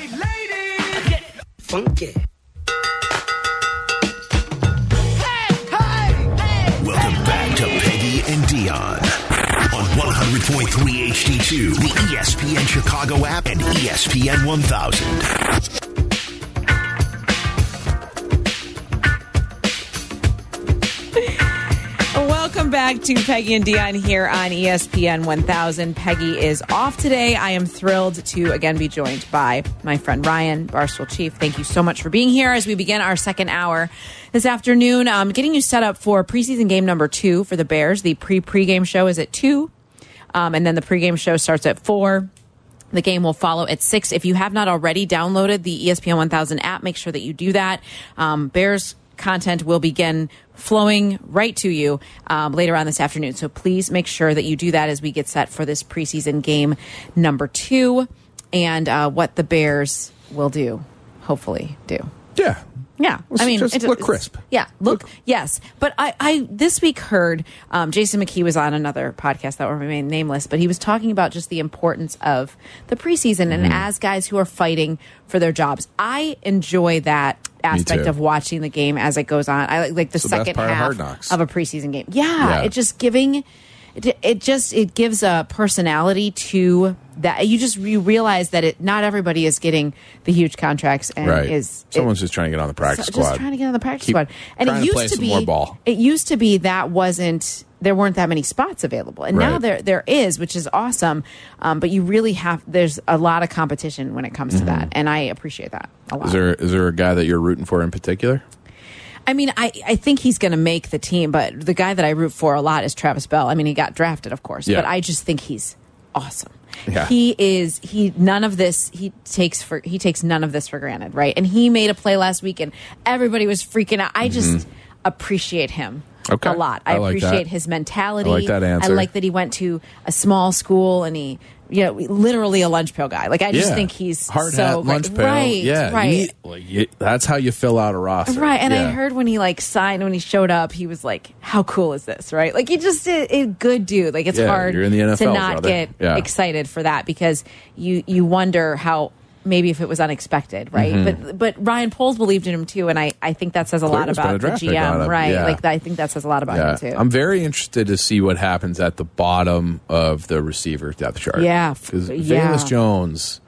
Hey, ladies! Get Funky. Welcome back to Peggy and Dionne on 100.3 HD2, the ESPN Chicago app, and ESPN 1000. Back to Peggy and Dionne here on ESPN 1000. Peggy is off today. I am thrilled to again be joined by my friend Ryan, Barstool Chief. Thank you so much for being here as we begin our second hour this afternoon. Um, getting you set up for preseason game number two for the Bears. The pre pregame show is at two, um, and then the pregame show starts at four. The game will follow at six. If you have not already downloaded the ESPN 1000 app, make sure that you do that. Um, Bears content will begin flowing right to you um, later on this afternoon. So please make sure that you do that as we get set for this preseason game number two and uh, what the Bears will do, hopefully do. Yeah. Yeah, I mean, just it- look crisp. Yeah, look, yes. But I, I this week heard um, Jason McKie was on another podcast that will remain nameless, but he was talking about just the importance of the preseason Mm-hmm. and as guys who are fighting for their jobs. I enjoy that aspect of watching the game as it goes on. I like, like the the second part of half of a preseason game. Yeah, Yeah. it just giving. It, it just it gives a personality to that. You just you realize that it not everybody is getting the huge contracts and Right. is Someone's just trying to get on the practice so- squad. Just trying to get on the practice Keep squad. And it used play to be more ball. It used to be that wasn't there weren't that many spots available, and now there there is, which is awesome. Um, but you really have there's a lot of competition when it comes to that, and I appreciate that a lot. Mm-hmm. Is there is there a guy that you're rooting for in particular? I mean, I, I think he's going to make the team, but the guy that I root for a lot is Travis Bell. I mean, he got drafted, of course, Yeah. but I just think he's awesome. Yeah. He is he none of this he takes for he takes none of this for granted, right? And he made a play last week and everybody was freaking out. I just appreciate him. Okay. a lot. I, I like that. appreciate his mentality. I like that answer. I like that he went to a small school and he you know, literally a lunch pail guy. Like I just yeah. think he's hard so hat, lunch pail. Right, yeah, right. like, you- that's how you fill out a roster. Right, and I heard when he like signed when he showed up, he was like, "How cool is this?" Right, like he just a, a good dude. Like it's Yeah, hard you're in the to not brother. get Yeah. excited for that because you you wonder how maybe if it was unexpected, right? But but Ryan Poles believed in him too, and I I think that says a lot about the draft pick on GM, right? yeah. Like I think that says a lot about Yeah. him too. I'm very interested to see what happens at the bottom of the receiver depth chart. Yeah, because yeah. Velus Jones,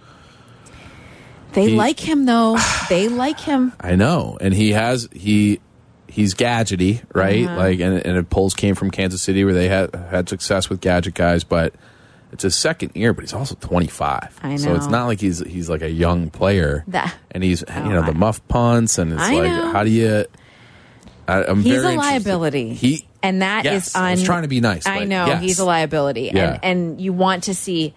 they like him though. they like him. I know, and he has he he's gadgety, right? Uh-huh. Like, and and Poles came from Kansas City where they had had success with gadget guys, but it's his second year, but he's also 25. I know. So it's not like he's he's like a young player. That- and he's Oh, you know the muff punts, and it's I like know. how do you? I, I'm He's very a liability. He and that is yes, on. I was trying to be nice. I know yes. he's a liability, Yeah. and and you want to see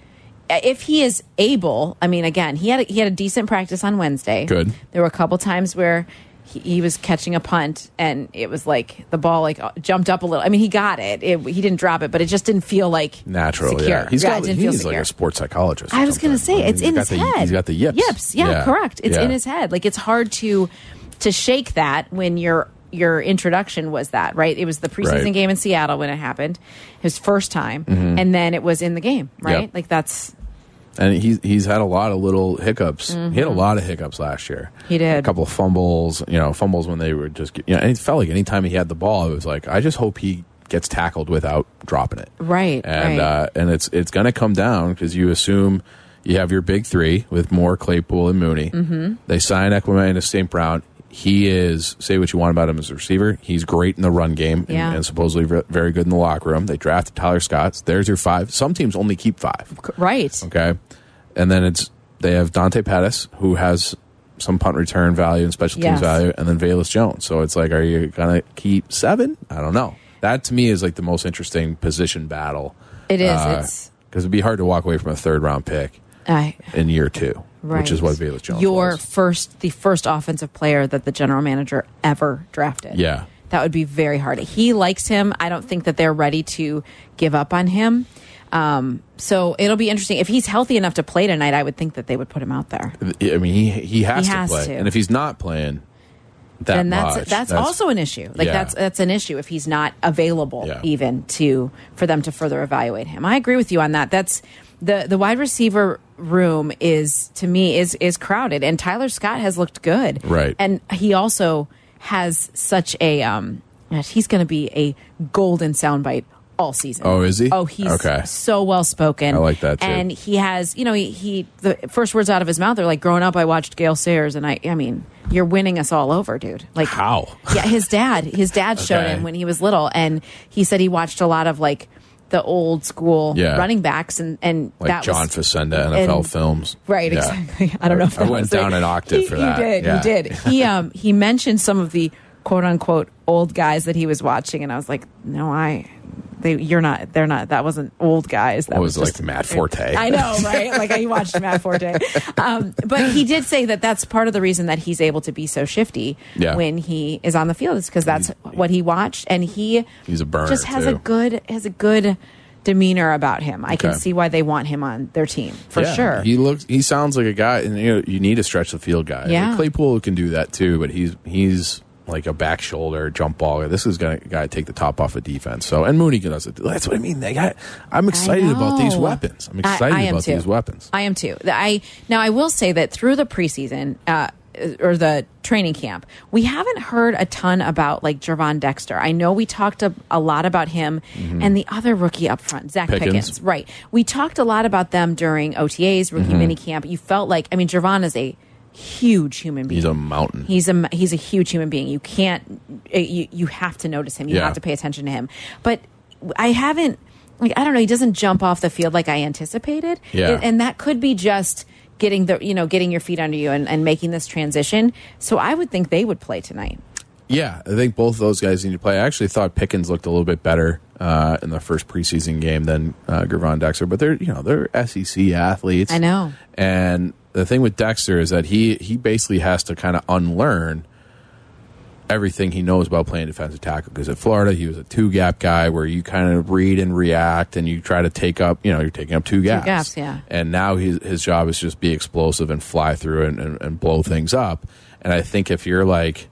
if he is able. I mean, again, he had a, he had a decent practice on Wednesday. Good. There were a couple times where. He, he was catching a punt, and it was like the ball like uh, jumped up a little. I mean, he got it. it he didn't drop it, but it just didn't feel like natural. Secure. Yeah, he's Yeah, got it didn't feel he's like a sports psychologist. I was going to say it's in his the- head. He's got the yips. Yips, yeah, correct. It's Yeah. in his head. Like it's hard to to shake that when your your introduction was that right. It was the preseason Right. Game in Seattle when it happened, his first time, and then it was in the game, right? Yep. Like that's and he's he's had a lot of little hiccups. He had a lot of hiccups last year. Mm-hmm. He did. a couple of fumbles. You know, fumbles when they were just you know. And it felt like anytime he had the ball, it was like I just hope he gets tackled without dropping it. right, And right. uh, and it's it's going to come down because you assume you have your big three with Moore, Claypool, and Mooney. Mm-hmm. They sign Equanimeous and St. Brown. He is say what you want about him as a receiver. He's great in the run game and, Yeah. and supposedly ve- very good in the locker room. They drafted Tyler Scott. There's your five. Some teams only keep five. right. Okay. And then it's they have Dante Pettis, who has some punt return value and special Yes. teams value, and then Velus Jones. So it's like, are you gonna keep seven? I don't know. That to me is like the most interesting position battle. It is. Uh, because it'd be hard to walk away from a third round pick I. in year two, Right. which is what Velus Jones Your was. first, the first offensive player that the general manager ever drafted. Yeah. That would be very hard. He likes him. I don't think that they're ready to give up on him. Um, so it'll be interesting. If he's healthy enough to play tonight, I would think that they would put him out there. I mean, he he has He to has play, to. and if he's not playing, that and that's, much, that's also an issue. Like Yeah. that's that's an issue if he's not available Yeah. even to for them to further evaluate him. I agree with you on that. That's the the wide receiver room is to me is is crowded, and Tyler Scott has looked good, Right. And he also has such a um, gosh, he's going to be a golden soundbite all season. Oh, is he? Oh, he's Okay. so well spoken. I like that, too. And he has, you know, he, he the first words out of his mouth are like, "Growing up, I watched Gale Sayers, and I, I mean, you're winning us all over, dude." Like How? Yeah, his dad, his dad showed him when he was little, and he said he watched a lot of like the old school Yeah. running backs, and and Like that John was Facenda, NFL and- films. Right, Yeah. exactly. I don't know if I went down an octave He- for that. You did, Yeah. you did. He um he mentioned some of the quote unquote old guys that he was watching, and I was like, no, I. They, you're not. They're not. That wasn't old guys. That What was it, just, like Matt Forte? I know, right? Like I watched Matt Forte. Um, but he did say that that's part of the reason that he's able to be so shifty Yeah. when he is on the field is because that's what he watched, and he He's a burner, just has a good has a good demeanor about him. I can see why they want him on their team for Yeah, sure. He looks. He sounds like a guy, and you know, you need a stretch the field guy. Yeah. Claypool can do that too, but he's he's like a back shoulder jump ball. This is gonna guy take the top off of defense. So and Mooney does it. That's what I mean. They got. I'm excited about these weapons. I'm excited I am about too. these weapons. I am too. I now I will say that through the preseason uh, or the training camp, we haven't heard a ton about like Gervon Dexter. I know we talked a, a lot about him and the other rookie up front, Zacch. Pickens. Pickens. Right. We talked a lot about them during OTAs, rookie mini camp. You felt like I mean Jervon is a huge human being. He's a mountain. He's a he's a huge human being. You can't eh, you you have to notice him. You Yeah. have to pay attention to him. But I haven't like I don't know. He doesn't jump off the field like I anticipated. Yeah. And, and that could be just getting the you know getting your feet under you and, and making this transition. So I would think they would play tonight. Yeah, I think both of those guys need to play. I actually thought Pickens looked a little bit better uh, in the first preseason game than uh, Gervon Dexter, but they're you know they're SEC athletes. I know. And the thing with Dexter is that he he basically has to kind of unlearn everything he knows about playing defensive tackle because at Florida he was a two gap guy where you kind of read and react and you try to take up you know you're taking up two gaps. gaps, yeah. And now his his job is just be explosive and fly through and, and, and blow things up. And I think if you're like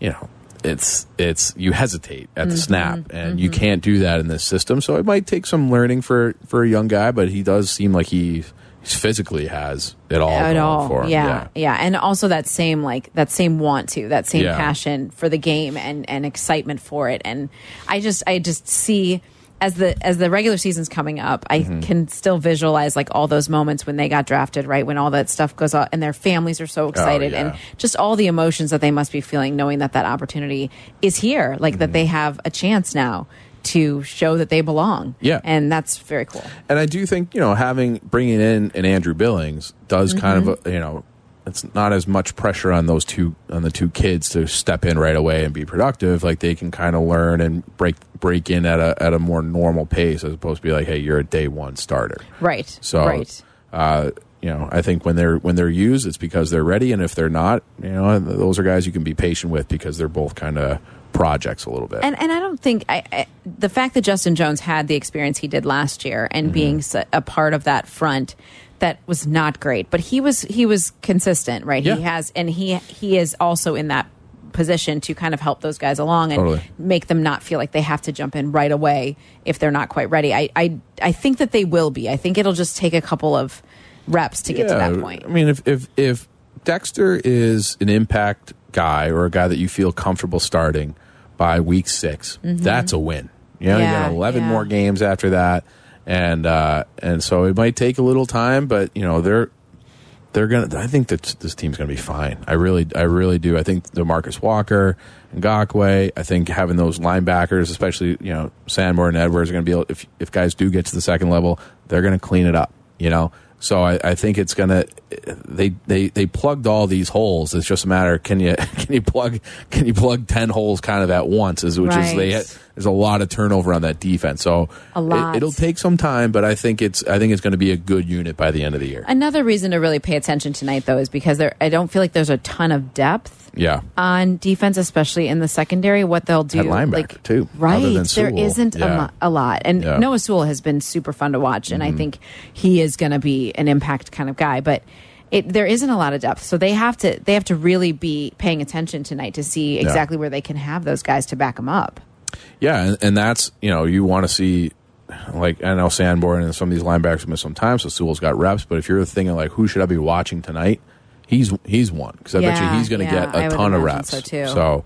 you know it's it's you hesitate at Mm-hmm. the snap and you can't do that in this system so it might take some learning for for a young guy but he does seem like he physically has it all at all. for him yeah, yeah, and also that same like that same want to, that same Yeah. passion for the game and and excitement for it. And I just I just see as the as the regular season's coming up, I Mm-hmm. can still visualize like all those moments when they got drafted, right? When all that stuff goes on and their families are so excited Oh, yeah. and just all the emotions that they must be feeling knowing that that opportunity is here, like Mm-hmm. that they have a chance now to show that they belong. Yeah. And that's very cool. and i do think you know having bringing in an andrew billings does kind of uh, you know it's not as much pressure on those two on the two kids to step in right away and be productive like they can kind of learn and break break in at a at a more normal pace as opposed to be like hey you're a day one starter Right. So, right. uh, you know, I think when they're when they're used, it's because they're ready, and if they're not, you know, those are guys you can be patient with because they're both kind of projects a little bit. And and I don't think I, I, the fact that Justin Jones had the experience he did last year and mm-hmm. being a part of that front that was not great, but he was he was consistent, right? Yeah. He has and he he is also in that position to kind of help those guys along and Totally. make them not feel like they have to jump in right away if they're not quite ready. I I I think that they will be. I think it'll just take a couple of reps to get to that point. I mean, if if if Dexter is an impact guy or a guy that you feel comfortable starting by week 6 that's a win. You know, Mm-hmm. Yeah, you got eleven yeah. more games after that, and uh, and so it might take a little time, but you know they're they're gonna. I think that this team's gonna be fine. I really, I really do. I think the Marcus Walker and Ngakoue. I think having those linebackers, especially you know Sanborn and Edwards, are gonna be able. If if guys do get to the second level, they're gonna clean it up. You know. So I, I think it's gonna. They they they plugged all these holes. It's just a matter. Can you can you plug can you plug ten holes kind of at once? Is which is they Right. there's a lot of turnover on that defense. So A lot. It, will take some time, but I think it's I think it's going to be a good unit by the end of the year. Another reason to really pay attention tonight, though, is because there. I don't feel like there's a ton of depth Yeah. on defense, especially in the secondary. What they'll do, At linebacker, like too, right? other than there isn't Yeah. a, a lot, and Yeah. Mm-hmm. Noah Sewell has been super fun to watch, and I think he is going to be an impact kind of guy, but. It, there isn't a lot of depth, so they have to they have to really be paying attention tonight to see exactly where they can have those guys to back them up. Yeah, and, and that's you know you want to see like I know Sanborn and some of these linebackers miss some time, so Sewell's got reps. But if you're thinking like, who should I be watching tonight? He's he's one because I bet you he's going to yeah, get a ton of reps. so, too. So,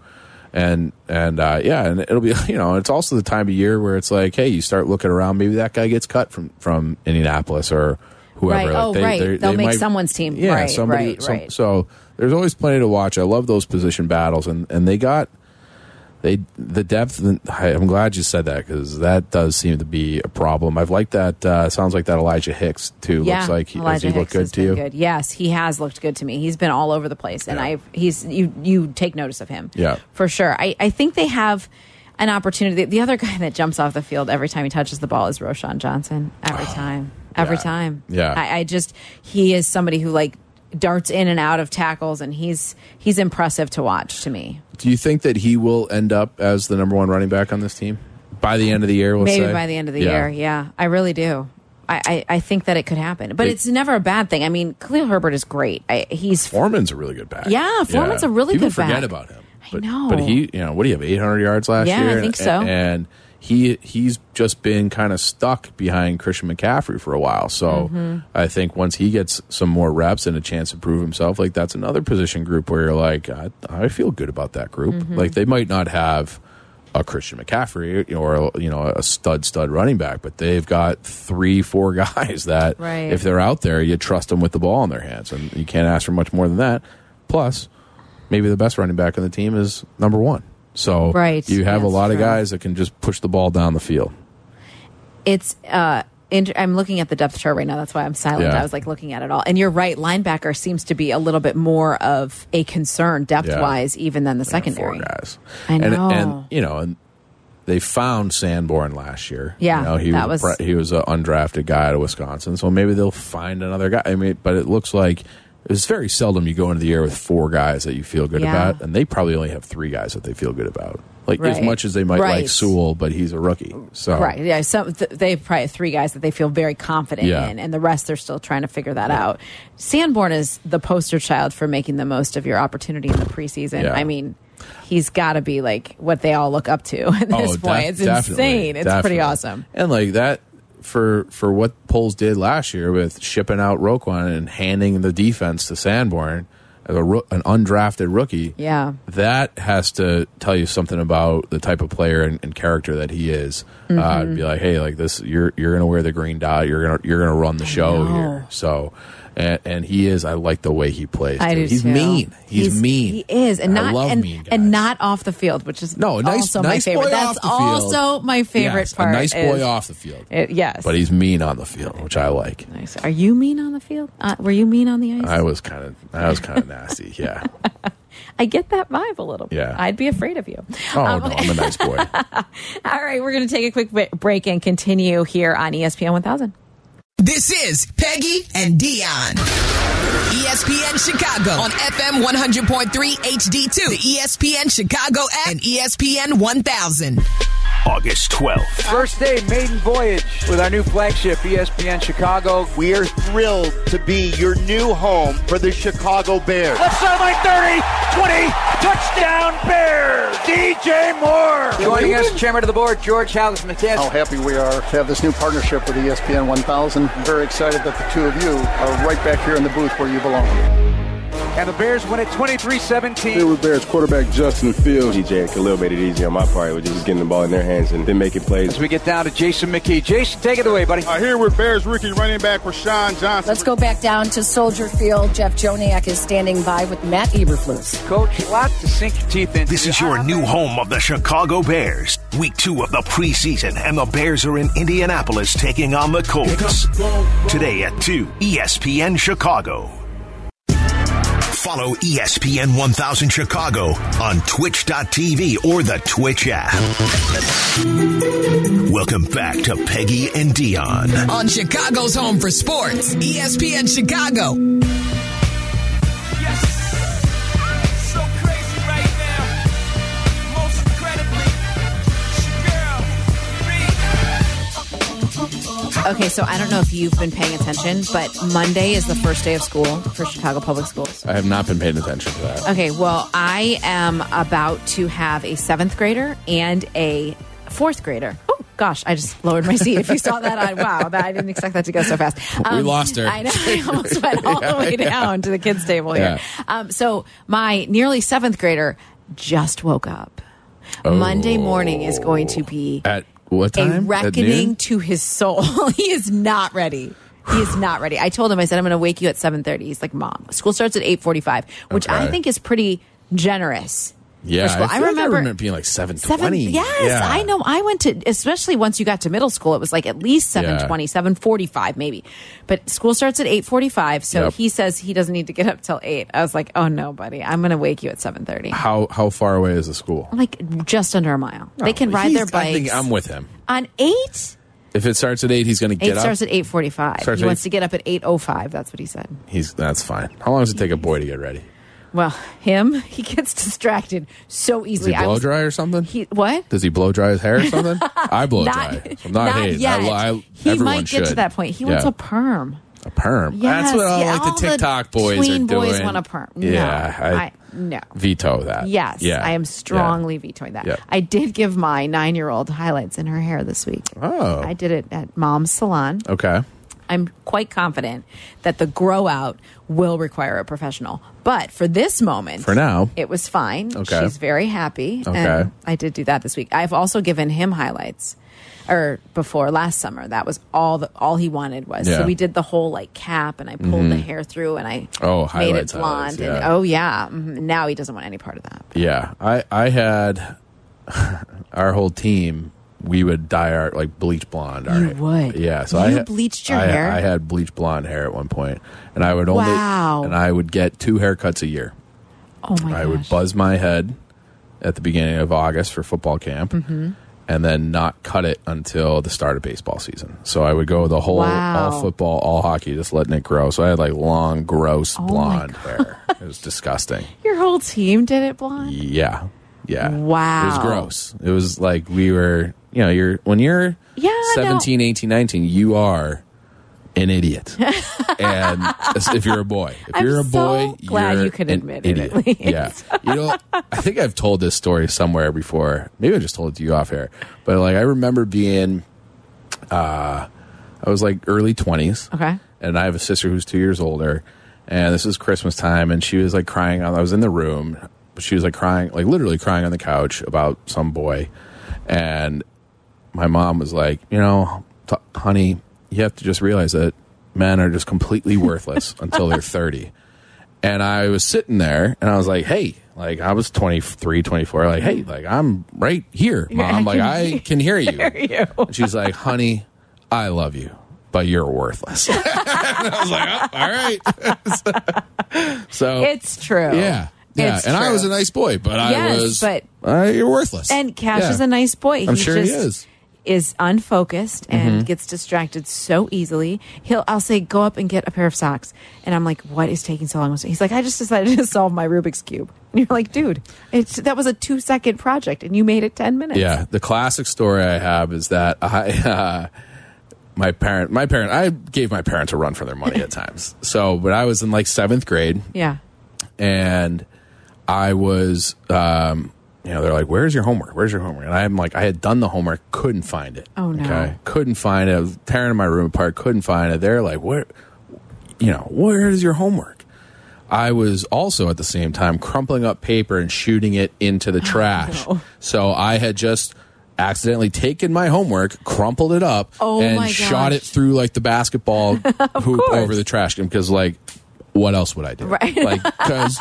and and uh, yeah, and it'll be you know it's also the time of year where it's like, hey, you start looking around. Maybe that guy gets cut from from Indianapolis or whoever. Right. Like, Oh, right. They'll make someone's team. Yeah, Right, somebody. right, some- right. So there's always plenty to watch. I love those position battles, and and they got they the depth. I'm glad you said that because that does seem to be a problem. I've liked that. Uh, sounds like that Elijah Hicks too. Yeah, looks like he, Elijah he look Hicks good to you. Good. Yes, he has looked good to me. He's been all over the place, and Yeah. I've he's you you take notice of him. Yeah. for sure. I I think they have an opportunity. The other guy that jumps off the field every time he touches the ball is Roschon Johnson. Every time, every yeah. time. Yeah. I, I just he is somebody who like darts in and out of tackles, and he's he's impressive to watch to me. Do you think that he will end up as the number one running back on this team by the end of the year? Let's Maybe say? by the end of the Yeah. year. Yeah, I really do. I, I, I think that it could happen, but It- it's never a bad thing. I mean, Khalil Herbert is great. I, he's Foreman's a really good back. Yeah, Foreman's a really People good forget back. about him. I But, know. But he, you know, what do you have? 800 yards last Yeah, I year. think And- so. And he he's just been kind of stuck behind Christian McCaffrey for a while. So Mm-hmm. I think once he gets some more reps and a chance to prove himself, like that's another position group where you're like, I, I feel good about that group. Mm-hmm. Like they might not have a Christian McCaffrey or you know a stud stud running back, but they've got three four guys that Right. if they're out there, you trust them with the ball in their hands, and you can't ask for much more than that. Plus, maybe the best running back on the team is number one. So Right. you have a That's lot of guys that can just push the ball down the field. it's uh I'm looking at the depth chart right now. That's why I'm silent. Yeah. I was like looking at it all. And you're right. Linebacker seems to be a little bit more of a concern depth wise, even than the secondary. Four guys. I know. and you know, and they found Sanborn last year. Yeah, you know, he that was, was- he was an undrafted guy out of Wisconsin. So maybe they'll find another guy. I mean, but it looks like it's very seldom you go into the air with four guys that you feel good Yeah. about, and they probably only have three guys that they feel good about. Like as much as they might Right. like Sewell, but he's a rookie. So Right. Yeah. Some th- they probably have three guys that they feel very confident Yeah. in, and the rest they're still trying to figure that out. Sanborn is the poster child for making the most of your opportunity in the preseason. Yeah. I mean, he's got to be like what they all look up to at oh, this Oh, point. it's insane. It's pretty awesome. And like that for for what Poles did last year with shipping out Roquan and handing the defense to Sanborn an undrafted rookie. Yeah. That has to tell you something about the type of player and, and character that he is. Uh, Mm-hmm. to be like, hey, like this, you're you're gonna wear the green dot. You're gonna you're gonna run the show here. So, and, and he is. I like the way he plays. I too. do He's too. mean. He's, mean. He is, and not and, and not off the field, which is No, nice- also my nice favorite. boy That's off the field. also my favorite Yes, part. A nice boy is- off the field. It, yes, but he's mean on the field, which I like. nice. Are you mean on the field? Uh, were you mean on the ice? I was kind of, I was kind of nasty. Yeah. I get that vibe a little. bit. Yeah. I'd be afraid of you. Oh Um, no, I'm a nice boy. All right, we're going to take a quick break and continue here on ESPN 1000. This is Peggy and Dionne. ESPN Chicago on FM 100.3 HD2, the ESPN Chicago app, and ESPN 1000. August 12th. First day maiden voyage with our new flagship ESPN Chicago. We are thrilled to be your new home for the Chicago Bears. Left sideline 30, 20, touchdown Bears. DJ Moore. Joining us, chairman of the board, George Hallis McKenzie. how happy we are to have this new partnership with ESPN 1000. I'm very excited that the two of you are right back here in the booth where you belong. And the Bears win it 23-17. Steelers Bears quarterback Justin Fields. DJ and Khalil made it easy on my part, which is just getting the ball in their hands and then making plays. As we get down to Jason McKie. Jason, take it away, buddy. Uh, here with Bears rookie running back Roschon Johnson. Let's go back down to Soldier Field. Jeff Joniak is standing by with Matt Eberflus. Coach, a lot to sink your teeth into. This is your new home of the Chicago Bears. Week two of the preseason, and the Bears are in Indianapolis taking on the Colts. Today at 2, ESPN Chicago. Follow ESPN 1000 Chicago on twitch.tv or the Twitch app. Welcome back to Peggy and Dionne. On Chicago's home for sports, ESPN Chicago. Okay, so I don't know if you've been paying attention, but Monday is the first day of school for Chicago Public Schools. I have not been paying attention to that. Okay, well, I am about to have a seventh grader and a fourth grader. Oh, Gosh, I just lowered my seat. If you saw that, I, wow, that, I didn't expect that to go so fast. Um, We lost her. I know. I almost went all the way down to the kids' table here. Yeah. Um, so my nearly seventh grader just woke up. Monday morning is going to be At what time? a reckoning to his soul. he is not ready. He is not ready. I told him, I said, I'm going to wake you at 7.30. He's like, Mom, school starts at 8.45, which I think is pretty generous. Yeah. I, I remember- I remember being like seven Seven, twenty. yes, yeah. I know. I went to, especially once you got to middle school, it was like at least Yeah. 720, 745 maybe. But school starts at 845, so Yep. he says he doesn't need to get up till 8. I was like, oh no, buddy, I'm going to wake you at 730. How how far away is the school? Like just under a mile. they can Oh, ride their he's- I think bikes. I'm with him. on 8? If it starts at eight, he's going to 8 get up. starts at 845. Starts he wants 8 to get up at 805. That's what he said. He's that's fine. How long does it take a boy to get ready? Well, him, he gets distracted so Does easily. he blow was- dry or something? He what? Does he blow dry his hair or something? I blow Not, dry. I'm not, hating. yet. I, I, he might get to that point. He wants a perm. a perm. Yes, That's what all yeah, like the all TikTok boys tween are doing. boys want a perm. No, Yeah, I, I- no. veto that. Yes, yeah, I am yeah. strongly vetoing that. Yeah. I did give my nine-year-old highlights in her hair this week. Oh, I did it at Mom's salon. okay. I'm quite confident that the grow out will require a professional. But for this moment, For now. it was fine. Okay. She's very happy. Okay. And I did do that this week. I've also given him highlights. Or before last summer, that was all the all he wanted was. Yeah. So we did the whole like cap, and I pulled the hair through, and I Oh, made it blonde. highlights, And yeah. oh yeah, mhm. now he doesn't want any part of that. Yeah, I I had our whole team. We would dye our like bleach blonde. Our You would? Yeah. So You I bleached your I, hair? I had bleach blonde hair at one point, and I would only Wow. and I would get two haircuts a year. Oh my I gosh. would buzz my head at the beginning of August for football camp, Mm-hmm. and then not cut it until the start of baseball season. So I would go the whole Wow. all football, all hockey, just letting it grow. So I had like long, gross Oh blonde hair. It was disgusting. Your whole team did it blonde. Yeah. Yeah. Wow. It was gross. It was like we were, you know, you're when you're Yeah, no. 17, 18, 19, you are an idiot. and if you're a boy, if I'm you're a so boy, glad you're you could an admit it, idiot. Yeah. You know, I think I've told this story somewhere before. Maybe I just told it to you off air. But like I remember being uh I was like early 20s Okay. and I have a sister who's two years older. And this is Christmas time, and she was like crying. I was in the room, but she was like crying, like literally crying on the couch about some boy. And my mom was like, you know, t- honey, you have to just realize that men are just completely worthless until they're 30. And I was sitting there and I was like, hey, like I was 23, 24, like, hey, like I'm right here, mom. Like I can hear you. And she's like, honey, I love you, but you're worthless. and I was like, oh, all right. so It's true. yeah. Yeah. It's and I was a nice boy, but I was, but- uh, you're worthless. And Cash Yeah. is a nice boy. I'm he sure just he is. Is unfocused and Mhm. gets distracted so easily. He'll, I'll say, go up and get a pair of socks, and I'm like, what is taking so long? He's like, I just decided to solve my Rubik's cube. And you're like, dude, it's that was a two second project, and you made it ten minutes. Yeah, the classic story I have is that I, uh, my parent, my parent, I gave my parents a run for their money at times. So, but I was in like seventh grade, yeah. and I was, um, you know, they're like, "Where's your homework? Where's your homework?" And I'm like, I had done the homework, couldn't find it. Oh, no. Okay, couldn't find it. I was tearing my room apart, couldn't find it. They're like, "Where, you know, where is your homework?" I was also at the same time crumpling up paper and shooting it into the trash. So I had just accidentally taken my homework, crumpled it up, Oh and shot it through like the basketball hoop course. over the trash can because like what else would I do? Right. Like because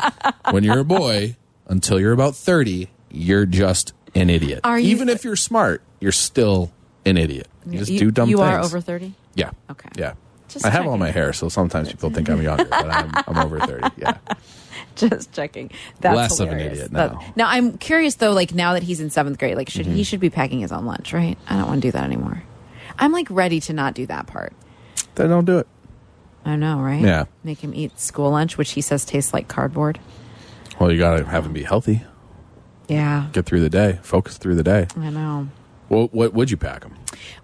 when you're a boy until you're about 30, you're just an idiot. Are you- Even if you're smart, you're still an idiot. You just you, do dumb you things. are over thirty. Yeah. Okay. Yeah. Just I have all my hair, so sometimes people think I'm younger, but I'm, I'm over 30. Yeah. Just checking. That's Less of an idiot now. Mm-hmm. now I'm curious though, like now that he's in seventh grade, like should he should be packing his own lunch, right? I don't want to do that anymore. I'm like ready to not do that part. Then don't do it. I know, right? Yeah. Make him eat school lunch, which he says tastes like cardboard. Well, you got to have him be healthy. Yeah, Get through the day. Focus through the day. I know. What, what would you pack him?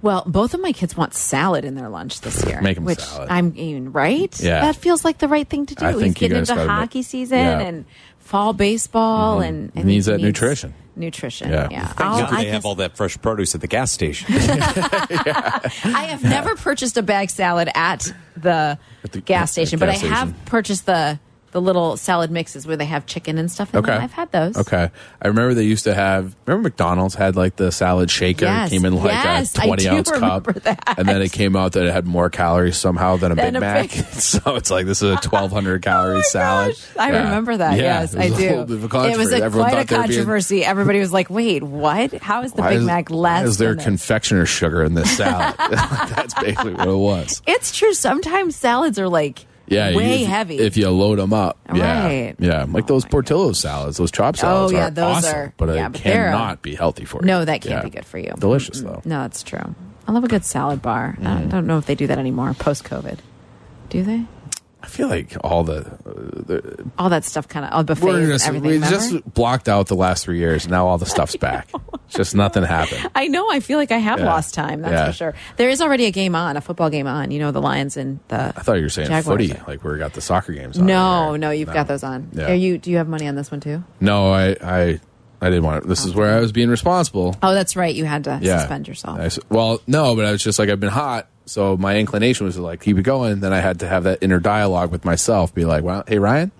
Well, both of my kids want salad in their lunch this year. Make 'em which salad. I'm even right. Yeah. that feels like the right thing to do. I He's getting into gotta make- hockey season Yeah. and fall baseball, mm-hmm. and I He needs that nutrition. Nutrition. Yeah. Yeah. Thank I'll- I they have can- all that fresh produce at the gas station. I have never purchased a bag salad at the, the- gas at station, the but I gas have purchased the the little salad mixes where they have chicken and stuff. In Okay. them. I've had those. Okay. I remember they used to have. Remember McDonald's had like the salad shaker. Yes. It came in like Yes, a twenty ounce cup, that. and then it came out that it had more calories somehow than a Than Big a Mac. Big- so it's like this is a oh twelve hundred calorie salad. I Yeah. remember that. Yeah, yes, I do. little bit of a It was a, quite a were being- controversy. Everybody was like, "Wait, what? How is the Why Big is- Mac why less?" Is there confectioner sugar in this salad? That's basically what it was. It's true. Sometimes salads are like Yeah, way you- heavy. If you load them up, yeah, Right. yeah, like oh those Portillo salads, those chop oh, salads. Oh, yeah, those awesome, are- but yeah, it but cannot be healthy for you. no, that can't Yeah. be good for you. Delicious though. No, that's true. I love a good salad bar. I don't- don't know if they do that anymore post COVID. Do they? I feel like all the, uh, the All that stuff kind of all buffets we're just, everything. we remember? just blocked out the last three years. and Now all the stuff's back. Just nothing happened. I know. I feel like I have Yeah. lost time. That's Yeah. for sure. There is already a game on, a football game on. You know, the Lions and the. I thought you were saying Jaguars footy, are- like we got the soccer games. on No, here. no, you've got those on. Yeah. Are you? Do you have money on this one too? No, I, I, I didn't want it. This is where I was being responsible. Oh, that's right. You had to Yeah. suspend yourself. I s- well, no, but I was just like I've been hot, so my inclination was to like keep it going. Then I had to have that inner dialogue with myself, be like, "Well, hey Ryan,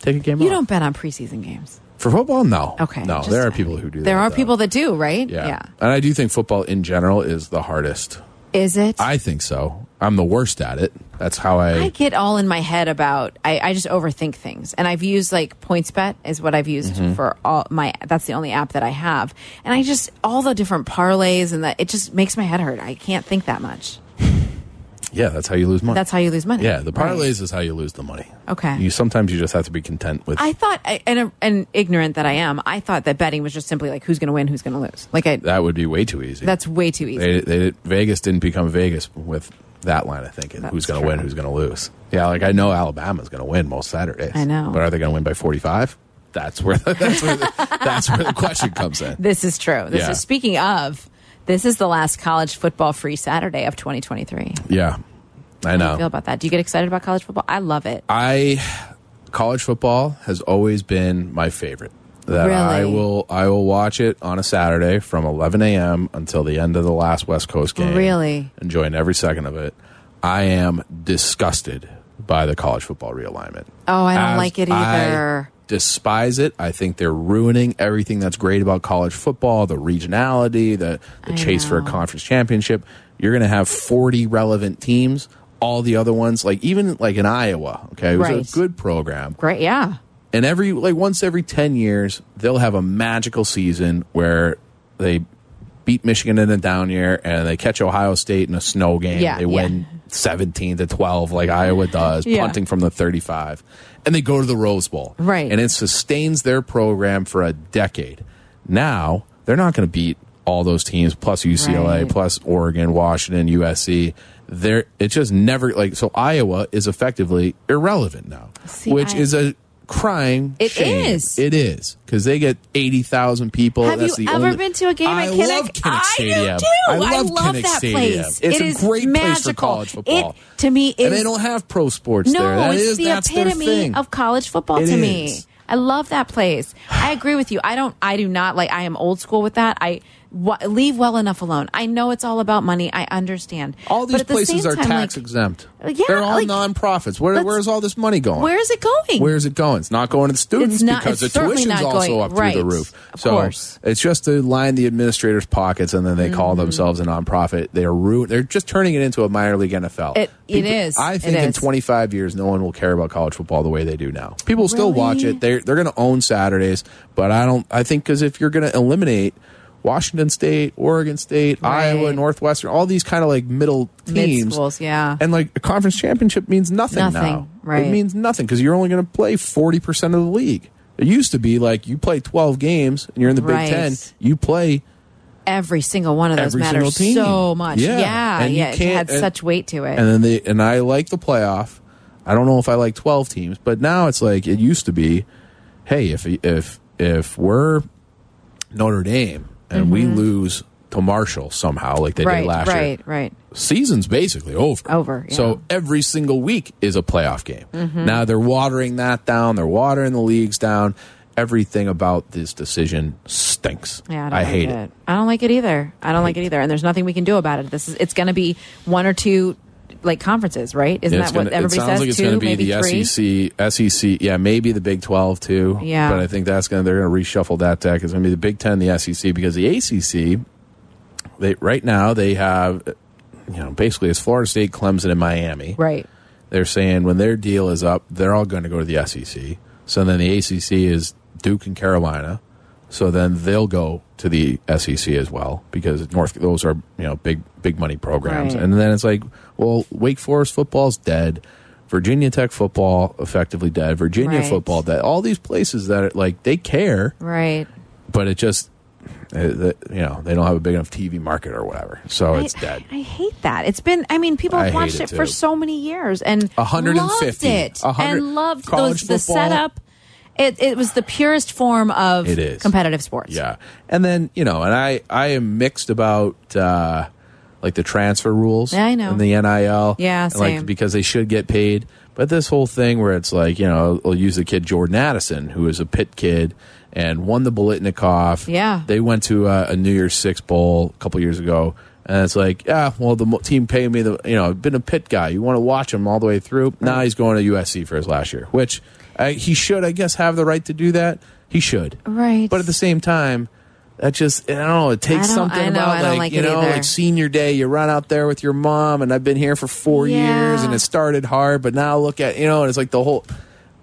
take a game You off." don't bet on preseason games. for football. No, Okay, no, there are people who do. There that, are though. people that do, right? Yeah. yeah, and I do think football in general is the hardest. Is it? I think so. I'm the worst at it. That's how I. I get all in my head about I, I just overthink things. And I've used like PointsBet is what I've used Mhm. for all my that's the only app that I have. And I just all the different parlays and that it just makes my head hurt. I can't think that much. Yeah, that's how you lose money. That's how you lose money. Yeah, the Right. parlays is how you lose the money. Okay. You sometimes you just have to be content with. I thought and and ignorant that I am, I thought that betting was just simply like who's going to win, who's going to lose. Like I that would be way too easy. that's way too easy. They, they, Vegas didn't become Vegas with that line of thinking. who's going to win? Who's going to lose? Yeah, like I know Alabama's going to win most Saturdays. I know. but are they going to win by forty-five? That's where that's where the, that's where the question comes in. This is true. This Yeah. is speaking of this is the last college football free Saturday of 2023. Yeah, I How do know. you feel about that? Do you get excited about college football? I love it. I college football has always been my favorite. That I will I will watch it on a Saturday from 11 a.m. until the end of the last West Coast game. Really? enjoying every second of it. I am disgusted by the college football realignment. Oh, I don't As like it I either. Despise it. I think they're ruining everything that's great about college football, the regionality, the, the I chase for a conference championship. You're going to have 40 relevant teams. All the other ones, like even like in Iowa, okay, it was Right. a good program. Great, yeah. And every like once every 10 years, they'll have a magical season where they beat Michigan in a down year and they catch Ohio State in a snow game. Yeah, they yeah. win 17 to 12 like Iowa does, Yeah. punting from the 35. And they go to the Rose Bowl. Right. And it sustains their program for a decade. Now, they're not going to beat all those teams plus UCLA, Right. plus Oregon, Washington, USC. They're it just never like so Iowa is effectively irrelevant now, See, which I- is a crying It shame. is. It is because they get eighty thousand people. Have That's you ever only- been to a game I at Kinnick? love Kinnick I do Stadium. too. I I love, love Kinnick that Stadium. place. It's It a is great place for magical. college football. It, to me, is and they don't have pro sports no, there. That it's is- the epitome thing. of college football It to is. me. I love that place. I agree with you. I don't. I do not like. I am old school with that. I leave well enough alone. I know it's all about money. I understand. All these the places are time, tax like, exempt. Yeah, They're all like, nonprofits. Where, where's all this money going? Where is it going? Where's it going? It's not going to the students It's not- because the tuition's also going- up through the right. roof. Of so course. it's just to line the administrators' pockets, and then they call Mm-hmm. themselves a nonprofit. They are ru- They're just turning it into a minor league NFL. It- it is. I think in 25 years, no one will care about college football the way they do now. People will still watch it. They're they're going to own Saturdays, but I don't. I think because if you're going to eliminate. Washington State, Oregon State, Right. Iowa, Northwestern, all these kind of like middle Mid teams. schools, yeah. And like a conference championship means nothing, Nothing, now. right. It means nothing because you're only going to play 40% of the league. It used to be like you play 12 games and you're in the Right. Big Ten, you play Every single one of those Every matters so much. Yeah. Yeah, And yeah. It had and- such weight to it. and then they and I like the playoff. I don't know if I like 12 teams, but now it's like it used to be, hey, if if if we're Notre Dame and we lose to Marshall somehow like they Mm-hmm. right, did last year, right, right. season's basically over. Over, yeah. So every single week is a playoff game. Mhm. Now they're watering that down. They're watering the leagues down. everything about this decision stinks. Yeah, I, don't hate like it. I don't like it either. I don't like it either. And there's nothing we can do about it. This is it's going to be one or two like conferences, right? Isn't Yeah, that what gonna- everybody it sounds says? like it's going to be the three. SEC, SEC, yeah, maybe the Big Twelve too. Yeah. but I think that's going to they're going to reshuffle that deck. It's going to be the Big Ten, the SEC, because the ACC, they right now they have, you know, basically it's Florida State, Clemson, and Miami. Right. They're saying when their deal is up, they're all going to go to the SEC. So then the ACC is Duke and Carolina. So then they'll go to the SEC as well because North those are you know big big money programs. Right. And then it's like, well, Wake Forest football's dead. Virginia Tech football effectively dead. Virginia Right. football dead. All these places that are, like they care, Right. but it just uh, you know they don't have a big enough TV market or whatever. So it's dead. I hate that. It's been. I mean, people have watched it it, for so many years and 150. loved it 100 and loved those, the setup. It, it was the purest form of It is. competitive sports. Yeah, and then you know, and I I am mixed about uh, like the transfer rules. Yeah, I know. And the NIL. Yeah, and, like because they should get paid. But this whole thing where it's like you know, I'll use the kid Jordan Addison, who is a Pitt kid and won the Biletnikoff. Yeah. they went to a, a New Year's Six bowl a couple years ago. And it's like, yeah, well, the team paid me the, you know, I've been a Pitt guy. You want to watch him all the way through. Now he's going to USC for his last year, which uh, he should, I guess, have the right to do that. He should. Right. But at the same time, that just I don't know. It takes something I know, about like, like you know, either. like senior day. You run out there with your mom, and I've been here for four Yeah. years, and it started hard, but now look at you know, and it's like the whole.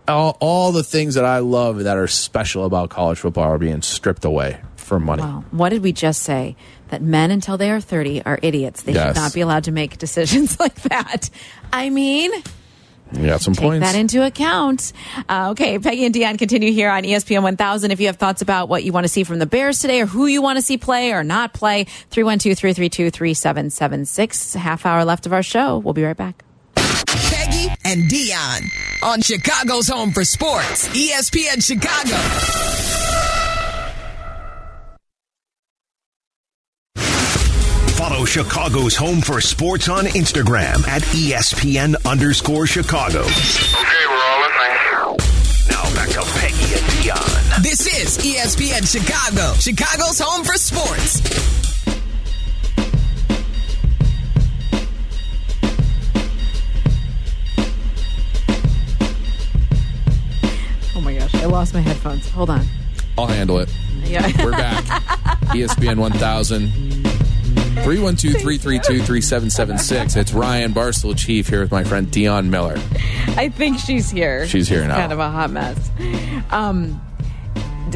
All, all the things that I love that are special about college football are being stripped away for money. Wow. What did we just say? That men until they are 30 are idiots. They Yes. should not be allowed to make decisions like that. I mean, You got some take points. that into account. Uh, okay, Peggy and Dionne continue here on ESPN 1000. If you have thoughts about what you want to see from the Bears today or who you want to see play or not play, 312 332 3776. Half hour left of our show. We'll be right back. Peggy and Dionne on Chicago's Home for Sports, ESPN Chicago. Chicago's Home for Sports on Instagram at E ESPN underscore Chicago. Okay, we're all listening. Now back to Peggy and Dionne. This is ESPN Chicago, Chicago's Home for Sports. Oh my gosh, I lost my headphones. Hold on. I'll handle it. Yeah. We're back. ESPN 1000. 312-332-3776. It's Ryan Barstool Chief here with my friend Dionne Miller. I think she's here. She's here now. Kind of a hot mess. Um,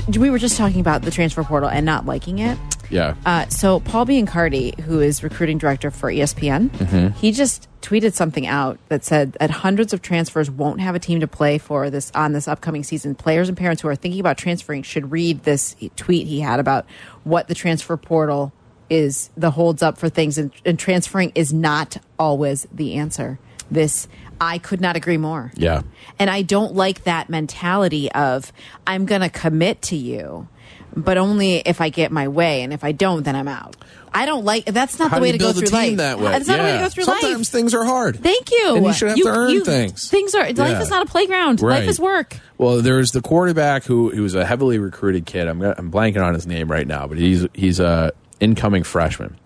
d- we were just talking about the transfer portal and not liking it. Yeah. Uh, so Paul Biancardi, who is recruiting director for ESPN, Mhm. he just tweeted something out that said that hundreds of transfers won't have a team to play for this on this upcoming season. Players and parents who are thinking about transferring should read this tweet he had about what the transfer portal is, the holds up for things, and, and transferring is not always the answer. This I could not agree more. Yeah. And I don't like that mentality of I'm going to commit to you, but only if I get my way, and if I don't, then I'm out. I don't like that's not How the way to go build a through team life. that way? It's not a way to go through Sometimes life. things are hard. Thank you. And you should have to earn things. Things are life Yeah. is not a playground. Right. Life is work. Well, there's the quarterback who who was a heavily recruited kid. I'm I'm blanking on his name right now, but he's he's a incoming freshman,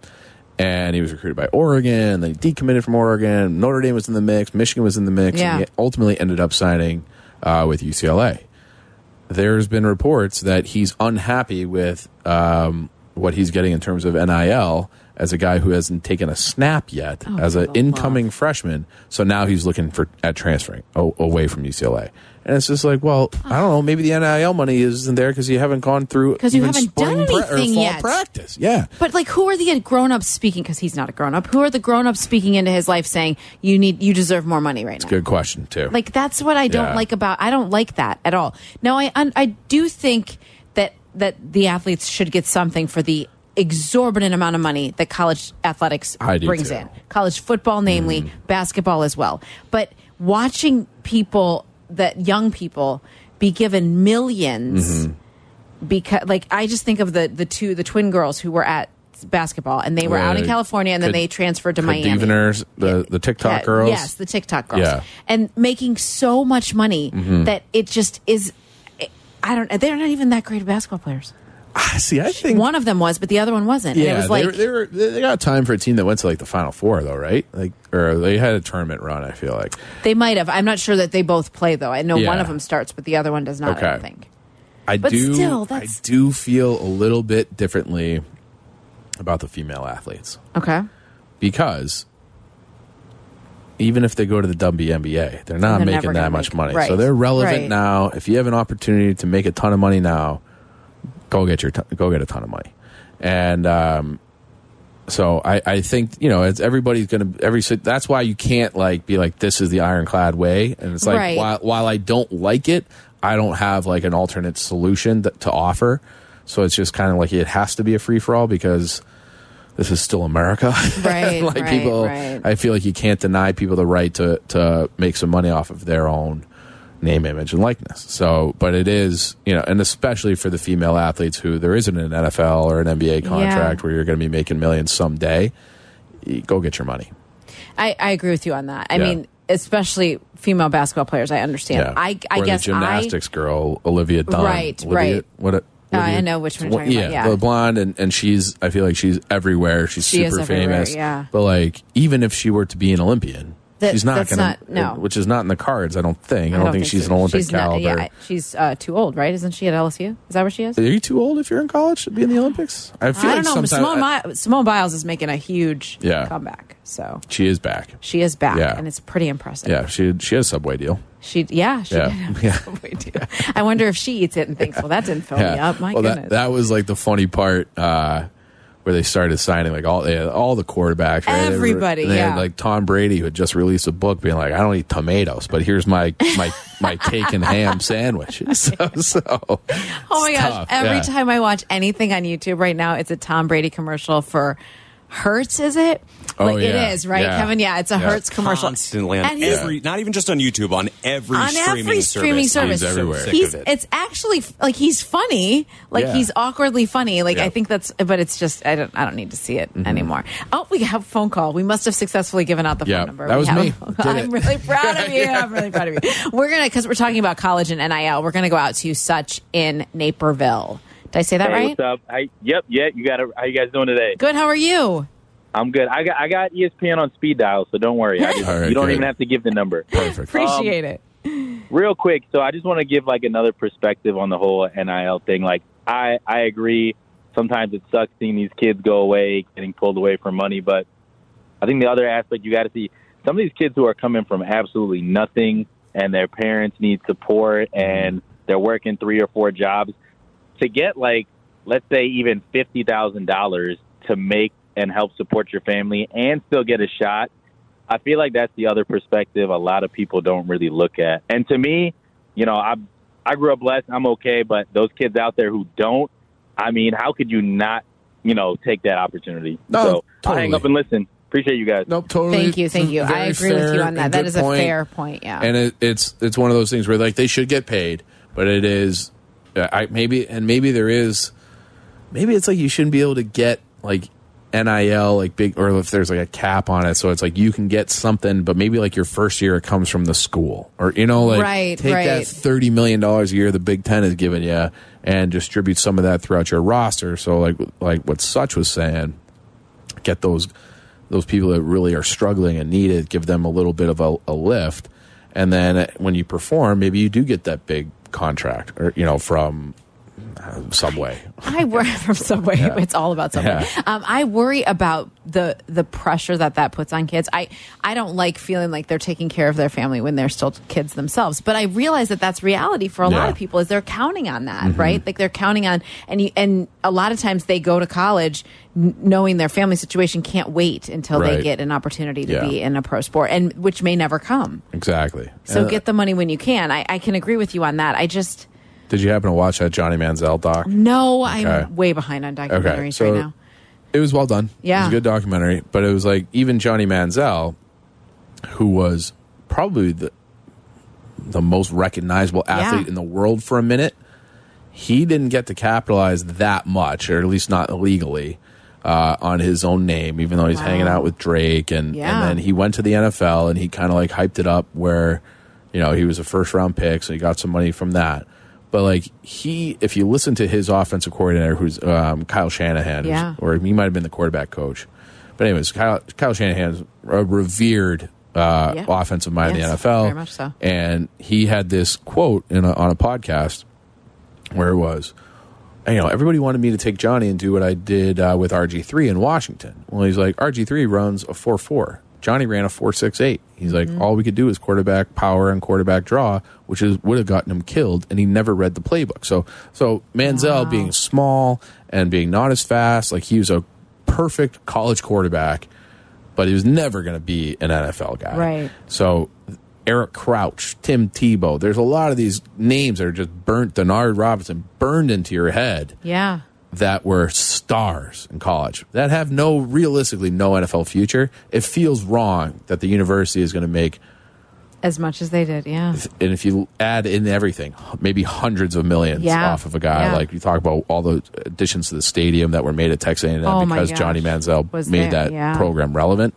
and he was recruited by Oregon. Then he decommitted from Oregon. Notre Dame was in the mix. Michigan was in the mix. Yeah. And he ultimately ended up signing uh, with UCLA. There's been reports that he's unhappy with um, what he's getting in terms of NIL as a guy who hasn't taken a snap yet Oh, as an incoming freshman. So now he's looking for at transferring away from UCLA. And it's just like, well, I don't know. Maybe the NIL money isn't there because you haven't gone through because you haven't done spring pre- or anything yet. practice. Yeah, But like, who are the grown ups speaking? Because he's not a grown up. Who are the grown ups speaking into his life, saying you need, you deserve more money right now? good question too. Like that's what I don't Yeah. like about. I don't like that at all. Now I I do think that that the athletes should get something for the exorbitant amount of money that college athletics brings too. in. College football, namely mm. basketball as well. But watching people that young people be given 1000000s because like I just think of the the two the twin girls who were at basketball and they were out in Uh, California and then they transferred to Miami. Cavinders, the the TikTok Yeah, girls. Yes, the TikTok girls. Yeah. And making so much money Mhm. that it just is. I don't. They're not even that great of basketball players. Ah, see, I think One of them was, but the other one wasn't. and yeah, it was like they, were, they were they got time for a team that went to like the final four though, right? Like or they had a tournament run. I feel like they might have. I'm not sure that they both play though. I know Yeah. one of them starts, but the other one does not. I Okay. don't think. I But do still, I do feel a little bit differently about the female athletes Okay. because even if they go to the WNBA, they're not They're making that much money. right, So they're relevant right. now. If you have an opportunity to make a ton of money now, go get your ton go get a ton of money. And um, so I, I think you know it's everybody's gonna every that's why you can't like be like this is the ironclad way and it's like Right. while, while I don't like it I don't have like an alternate solution that, to offer so it's just kind of like it has to be a free for all because this is still America Right, like right, people right. I feel like you can't deny people the right to to make some money off of their own name, image, and likeness. So, but it is, you know, and especially for the female athletes who there isn't an NFL or an NBA contract where you're going to be making millions someday, go get your money. I, I agree with you on that. I Yeah. mean, especially female basketball players. I understand. Yeah. I I or guess the gymnastics girl, Olivia Dunne. Right, Olivia, right. What? A, Uh, I know which one talking yeah, about, yeah. the blonde, and, and she's. I feel like she's everywhere. She's She super everywhere, famous. yeah. But like, even if she were to be an Olympian, That- she's not going to. no. Which is not in the cards. I don't think. I don't, think, she's so. an Olympic she's not- caliber. yeah, she's uh, too old, right? Isn't she at LSU? Is that where she is? Are you too old if you're in college to be in the Olympics? I feel I like don't know. Simone, I- Simone Biles is making a huge Yeah. comeback, so she is back. she is back, Yeah. and it's pretty impressive. Yeah, she she has a subway deal. She, yeah, she Yeah. Yeah. Subway deal. I wonder if she eats it and thinks, "Well, that didn't fill me up." My well, goodness. that that was like the funny part uh, where they started signing like all they had all the quarterbacks. Right? They were- Everybody, they had, yeah. like Tom Brady who had just released a book being like, "I don't eat tomatoes, but here's my my my cake and ham sandwich." So, so Oh my gosh! tough, Every yeah. time I watch anything on YouTube right now, it's a Tom Brady commercial for Hertz. Is it? Oh, like yeah. it is, right, Yeah. Kevin? Yeah, it's a Yeah. Hertz commercial. Constantly on And he's- every, not even just on YouTube, on every on streaming every service. streaming service. I'm so He's it. it's actually like he's funny, like Yeah. he's awkwardly funny. Like Yeah. I think that's, but it's just I don't I don't need to see it Mm-hmm. anymore. Oh, we have a phone call. We must have successfully given out the Yeah, phone number. that We was me. Did I'm really proud of you. I'm really proud of you. We're gonna because we're talking about college and NIL. We're gonna go out to such in Naperville. Did I say that hey, right? What's up? I, yep, yeah. You got it. How you guys doing today? Good. How are you? I'm good. I got I got ESPN on speed dial, so don't worry. I just, All right, you don't good. even have to give the number. Perfect. Appreciate it. Um, real quick, so I just want to give like another perspective on the whole NIL thing. Like I I agree. Sometimes it sucks seeing these kids go away, getting pulled away for money, but I think the other aspect you got to see some of these kids who are coming from absolutely nothing and their parents need support and they're working three or four jobs to get like let's say even fifty thousand dollars to make and help support your family and still get a shot. I feel like that's the other perspective a lot of people don't really look at. And to me, you know, I I grew up blessed. I'm okay, but those kids out there who don't, I mean, how could you not, you know, take that opportunity? No, so I'll totally. hang up and listen. Appreciate you guys. Nope, totally. Thank you, thank you. I agree with you on that. That is That good is a fair point. Yeah. and it, it's it's one of those things where like they should get paid, but it is, I maybe and maybe there is, maybe it's like you shouldn't be able to get like nil like big or if there's like a cap on it, so it's like you can get something, but maybe like your first year it comes from the school. Or you know like Right, take that thirty million dollars a year the Big Ten is giving you and distribute some of that throughout your roster. So like like what Such was saying, get those those people that really are struggling and need it, give them a little bit of a, a lift, and then when you perform, maybe you do get that big contract, or you know, from uh, Subway. I worry from Subway. Yeah. It's all about Subway. Yeah. Um, I worry about the the pressure that that puts on kids. I I don't like feeling like they're taking care of their family when they're still kids themselves. But I realize that that's reality for a lot of people. Is they're counting on that, Mhm. right? Like they're counting on, and you, and a lot of times they go to college knowing their family situation can't wait until they get an opportunity to Yeah. be in a pro sport, and which may never come. Exactly. So Uh, get the money when you can. I, I can agree with you on that. I just Did you happen to watch that Johnny Manziel doc? no, Okay. I'm way behind on documentaries so right now. it was well done. it Yeah. was a good documentary. But it was like even Johnny Manziel, who was probably the the most recognizable athlete Yeah. in the world for a minute, he didn't get to capitalize that much, or at least not legally. Uh, on his own name, even though he's Wow. hanging out with Drake, and Yeah. and then he went to the NFL and he kind of like hyped it up where, you know, he was a first round pick, so he got some money from that. But like he, if you listen to his offensive coordinator, who's um, Kyle Shanahan, Yeah. or he might have been the quarterback coach. But anyways, Kyle, Kyle Shanahan is a revered uh, Yeah. offensive mind Yes, in the NFL, very much so. and he had this quote in a, on a podcast where it was, you know, everybody wanted me to take Johnny and do what I did uh, with RG3 in Washington. Well, he's like, RG3 runs a 4 4. Johnny ran a 4 6 8. He's like, Mm-hmm. all we could do is quarterback power and quarterback draw, which is would have gotten him killed, and he never read the playbook. So, so Manziel being small and being not as fast, like he was a perfect college quarterback, but he was never going to be an NFL guy. Right. So Eric Crouch, Tim Tebow, there's a lot of these names that are just burnt, Denard Robinson, burned into your head Yeah. That were stars in college that have no, realistically, no NFL future. It feels wrong that the university is going to make, As much as they did. Yeah. and if you add in everything, maybe hundreds of millions Yeah. off of a guy. Yeah. Like you talk about all the additions to the stadium that were made at Texas A&M Oh because. Johnny Manziel Was made there, that yeah. program relevant.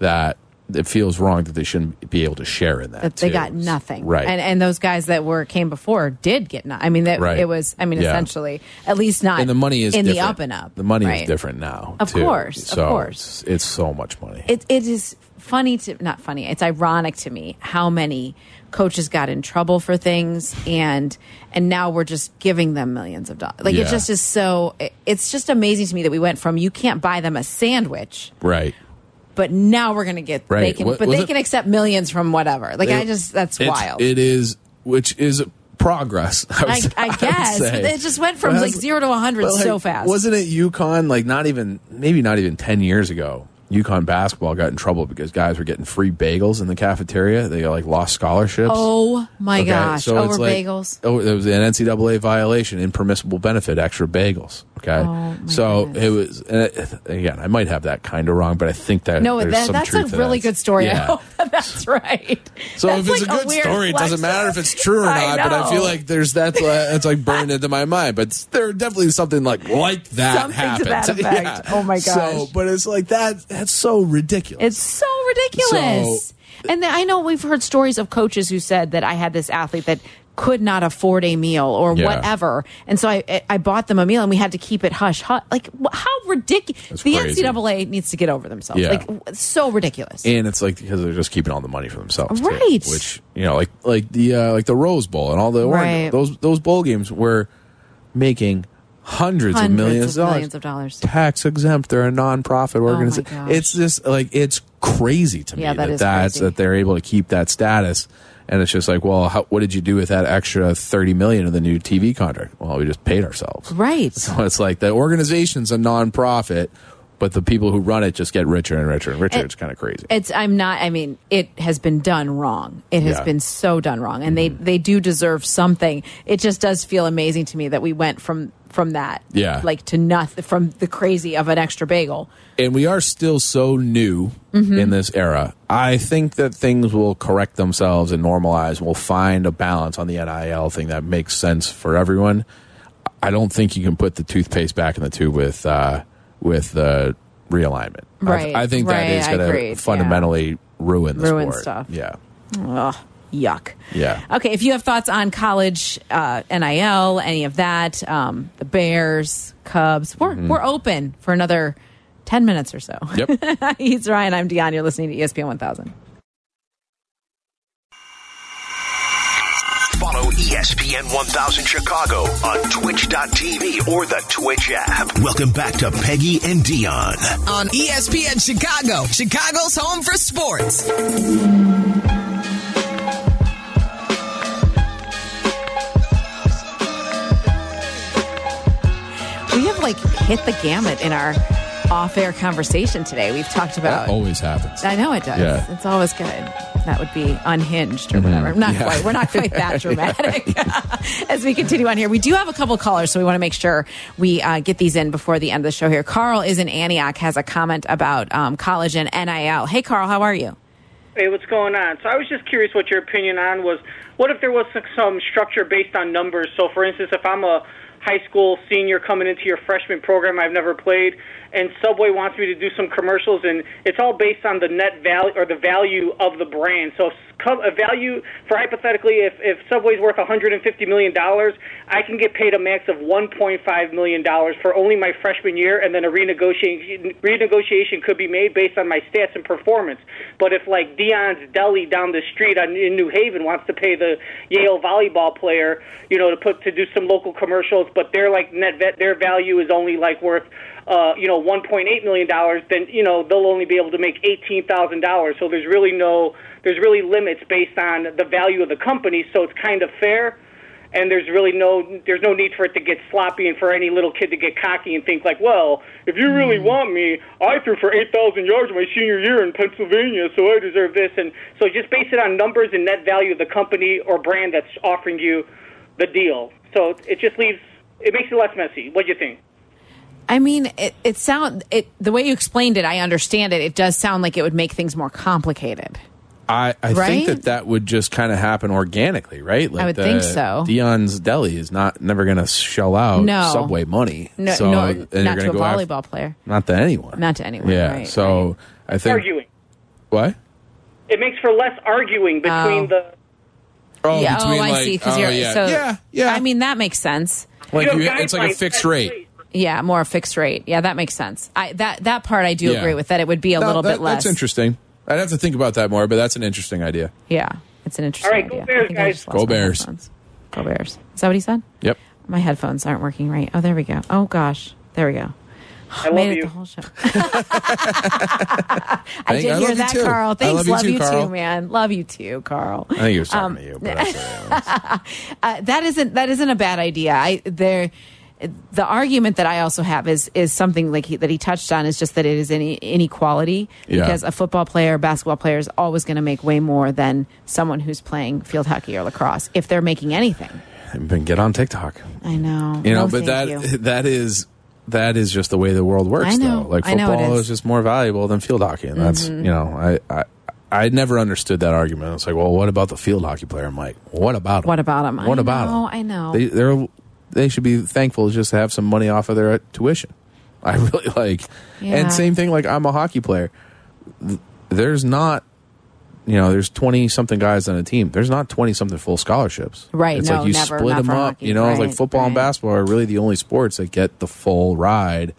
That it feels wrong that they shouldn't be able to share in that. that they got nothing. Right. And and those guys that were came before did get not. I mean that Right. it was I mean Yeah. essentially at least not and the money is in the up and up. The money right? is different now. Of too. course, of So course. It's, it's so much money. It it is funny to not funny. It's ironic to me how many coaches got in trouble for things and and now we're just giving them millions of dollars. Like it just is so it- it's just amazing to me that we went from you can't buy them a sandwich right. But now we're going to get they can What- but they it- can accept millions from whatever. Like I just that's wild. It is, which is progress. I, I, would- I would guess say. it just went from like zero to 100 but, like, so fast. Wasn't it UConn? Like not even maybe not even ten years ago. UConn basketball got in trouble because guys were getting free bagels in the cafeteria. They like lost scholarships. Oh my Okay, gosh! so Over like- bagels. Oh, there was an NCAA violation, impermissible benefit, extra bagels. Okay, Oh, so goodness. it was. And it, again, I might have that kind of wrong, but I think that No, that, that's a to really that. good story. I Yeah. hope that that's right. So That's if it's like a good weird story, it doesn't matter if it's true or I not. But I feel like there's that's uh, that's like burned into my mind. But there definitely something like like that Something to happened. that effect. Oh my gosh! So, but it's like that. That's so ridiculous. It's so ridiculous. and then I know we've heard stories of coaches who said that I had this athlete that could not afford a meal or Yeah. whatever, and so I I bought them a meal and we had to keep it hush hush. Like how ridiculous! The crazy. NCAA needs to get over themselves. Yeah. Like so ridiculous. and it's like because they're just keeping all the money for themselves, too, Right. which you know, like like the uh, like the Rose Bowl and all the Right. those those bowl games were making hundreds, of millions of of dollars. millions of dollars. tax exempt. They're a nonprofit organization. Oh it's just like it's crazy to me Yeah, that that that's crazy. that they're able to keep that status. And it's just like, well, how, what did you do with that extra thirty million of the new TV contract? Well, we just paid ourselves. Right. So it's like the organization's a nonprofit, but the people who run it just get richer and richer and richer. And- it's kind of crazy. It's I'm not I mean it has been done wrong. It has Yeah. Mm-hmm. been so done wrong and they they do deserve something. It just does feel amazing to me that we went from from that Yeah. like to nothing from the crazy of an extra bagel. and we are still so new Mm-hmm. in this era. I think that things will correct themselves and normalize. We'll find a balance on the NIL thing that makes sense for everyone. I don't think you can put the toothpaste back in the tube with uh, with the realignment. I- Right, I, think right, that is going to fundamentally ruin the Ruin sport. stuff. Yeah, Ugh, yuck. yeah. Okay, if you have thoughts on college uh, NIL, any of that, um, the Bears, Cubs, we're we're open for another ten minutes or so. Yep. He's Ryan. I'm Dionne. You're listening to ESPN 1000. Follow ESPN 1000 Chicago on twitch.tv or the Twitch app. Welcome back to Peggy and Dionne. On ESPN Chicago, Chicago's home for sports. Like hit the gamut in our off-air conversation today. We've talked about. That always happens. I know it does. Yeah. It's always good. That would be unhinged or whatever. Not Yeah. quite. We're not quite that dramatic. As we continue on here, we do have a couple callers, so we want to make sure we uh, get these in before the end of the show here. Carl is in Antioch, has a comment about um, college and NIL. Hey, Carl, how are you? Hey, what's going on? So I was just curious what your opinion on was. What if there was some structure based on numbers? So, for instance, if I'm a high school senior coming into your freshman program. I've never played, and Subway wants me to do some commercials, and it's all based on the net value or the value of the brand. So a value for hypothetically, if if Subway's worth 150 million dollars, I can get paid a max of 1.5 million dollars for only my freshman year, and then a renegotiation renegotiation could be made based on my stats and performance. But if like Dionne's Deli down the street on, in New Haven wants to pay the Yale volleyball player, you know, to put to do some local commercials, but they're like net vet, their value is only like worth uh, you know, 1.8 million dollars, then you know they'll only be able to make eighteen thousand dollars. So there's really no, there's really limits based on the value of the company. So it's kind of fair, and there's really no, there's no need for it to get sloppy and for any little kid to get cocky and think like, well, if you really want me, I threw for eight thousand yards my senior year in Pennsylvania, so I deserve this. And so just base it on numbers and net value of the company or brand that's offering you the deal. So it just leaves, it makes it less messy. What do you think? I mean, it, it sound it the way you explained it. I understand it. It does sound like it would make things more complicated. I, I Right? think that that would just kind of happen organically, right? Like would the- think so. Dionne's Deli is not never going to shell out No. Subway money. No, so, no, and you're not to a go after- volleyball player, not to anyone. not to anyone. yeah. right, so I think Arguing. what? It makes for less arguing between Oh. the. Oh, yeah. between, oh, I see. Because oh, you're yeah. so Yeah, yeah. I mean, that makes sense. Like You you- it's like a fixed that's rate. Great. Yeah, more a fixed rate. Yeah, that makes sense. I that that part I do Yeah. agree with. That it would be a No, little that- bit less. That's interesting. I'd have to think about that more, but that's an interesting idea. Yeah, it's an interesting All right, go idea. Bears, I think I guys. just lost Go my Bears. Go Bears. Is that what he said? Yep. My headphones aren't working right. Oh, there we go. Oh gosh, there we go. I Made love it you. the whole show. I Thank- did I hear that. Carl. Thanks. love you too, Carl. too, man. Love you too, Carl. I think he was talking Um, to you, but that's what it was. uh, that isn't that isn't a bad idea. I there. The argument that I also have is is something like he, that he touched on is just that it is any inequality Yeah. because a football player, basketball player is always going to make way more than someone who's playing field hockey or lacrosse if they're making anything. But get on TikTok. I know, You know, No, but that you. that is that is just the way the world works. I know. Though. Like I know it football is. is. just more valuable than field hockey, and that's Mhm. you know I. I I never understood that argument. It's like, well, what about the field hockey player? I'm like, what about him? What about him? What I about know, him? I know. They they're they should be thankful just to have some money off of their tuition. I really like, Yeah. and same thing. Like I'm a hockey player. There's not, you know, there's twenty something guys on a team. There's not twenty something full scholarships. Right, It's no, like you never, split them up. hockey, You know, it's like right, football and basketball are really the only sports that get the full ride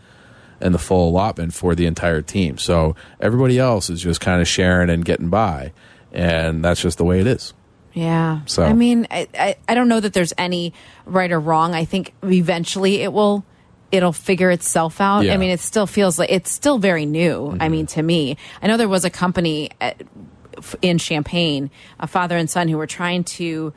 and the full allotment for the entire team. So everybody else is just kind of sharing and getting by, and that's just the way it is. Yeah. So- I mean, I, I, I don't know that there's any right or wrong. I think eventually it will it'll figure itself out. Yeah. I mean, it still feels like it's still very new. I Mm-hmm. mean, to me, I know there was a company at, in Champaign, a father and son who were trying to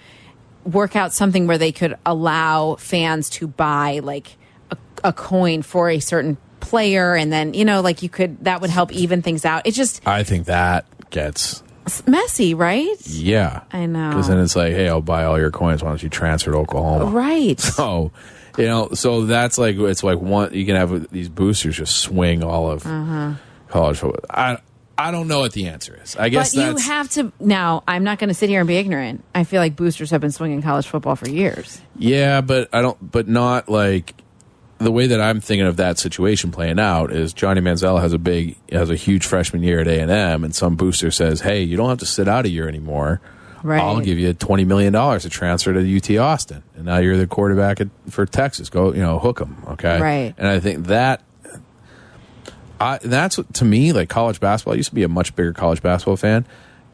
work out something where they could allow fans to buy like a, a coin for a certain player and then you know like you could that would help even things out it just I think that gets messy right yeah. I know. Because then it's like, hey, I'll buy all your coins. Why don't you transfer to Oklahoma? right So, you know, so that's like it's like one you can have these boosters just swing all of Uh-huh. college football. I I don't know what the answer is. I guess but you have to now. I'm not going to sit here and be ignorant. I feel like boosters have been swinging college football for years. yeah, but I don't. But not like the way that I'm thinking of that situation playing out is Johnny Manziel has a big has a huge freshman year at A and M, and some booster says, hey, you don't have to sit out a year anymore. Right. I'll give you twenty million dollars to transfer to UT Austin, and now you're the quarterback at, for Texas. Go, you know, hook them, okay? Right. And I think that, I that's what, to me like college basketball. I used to be a much bigger college basketball fan,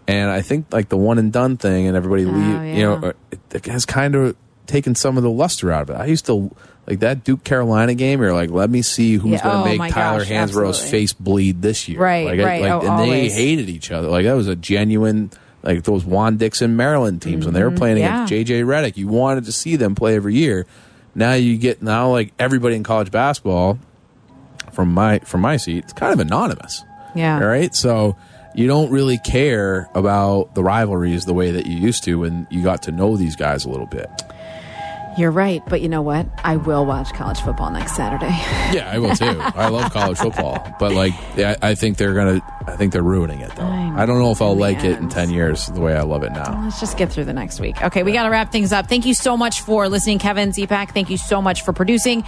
and I think like the one and done thing, and everybody oh, leave, you know, Oh, it, it has kind of taken some of the luster out of it. I used to like that Duke Carolina game. You're like, let me see who's Yeah, going to oh make Tyler gosh, Hansbrough's absolutely. face bleed this year, Right, Like, right. like, Oh, and they hated each other. Like that was a genuine. Like those Juan Dixon Maryland teams when they were playing Mm-hmm. yeah. against JJ Redick, you wanted to see them play every year. Now you get now like everybody in college basketball from my from my seat, it's kind of anonymous. Yeah. All right. So you don't really care about the rivalries the way that you used to when you got to know these guys a little bit. You're right, but you know what? I will watch college football next Saturday. Yeah, I will too. I love college football, but like, I think they're gonna. I think they're ruining it though. I, don't know if I'll like it in ten years the way I love it now. Let's just get through the next week. Okay, we got to wrap things up. Thank you so much for listening, Kevin Zepak. Thank you so much for producing.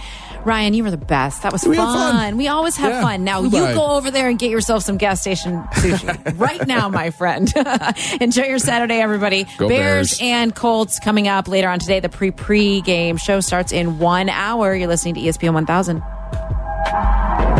Ryan, you were the best. That was We fun. fun. We always have Yeah, fun. Now flew you go over there and get yourself some gas station sushi right now, my friend. Enjoy your Saturday, everybody. Go Bears. and Colts coming up later on today. The pre pre game show starts in one hour. You're listening to ESPN 1000.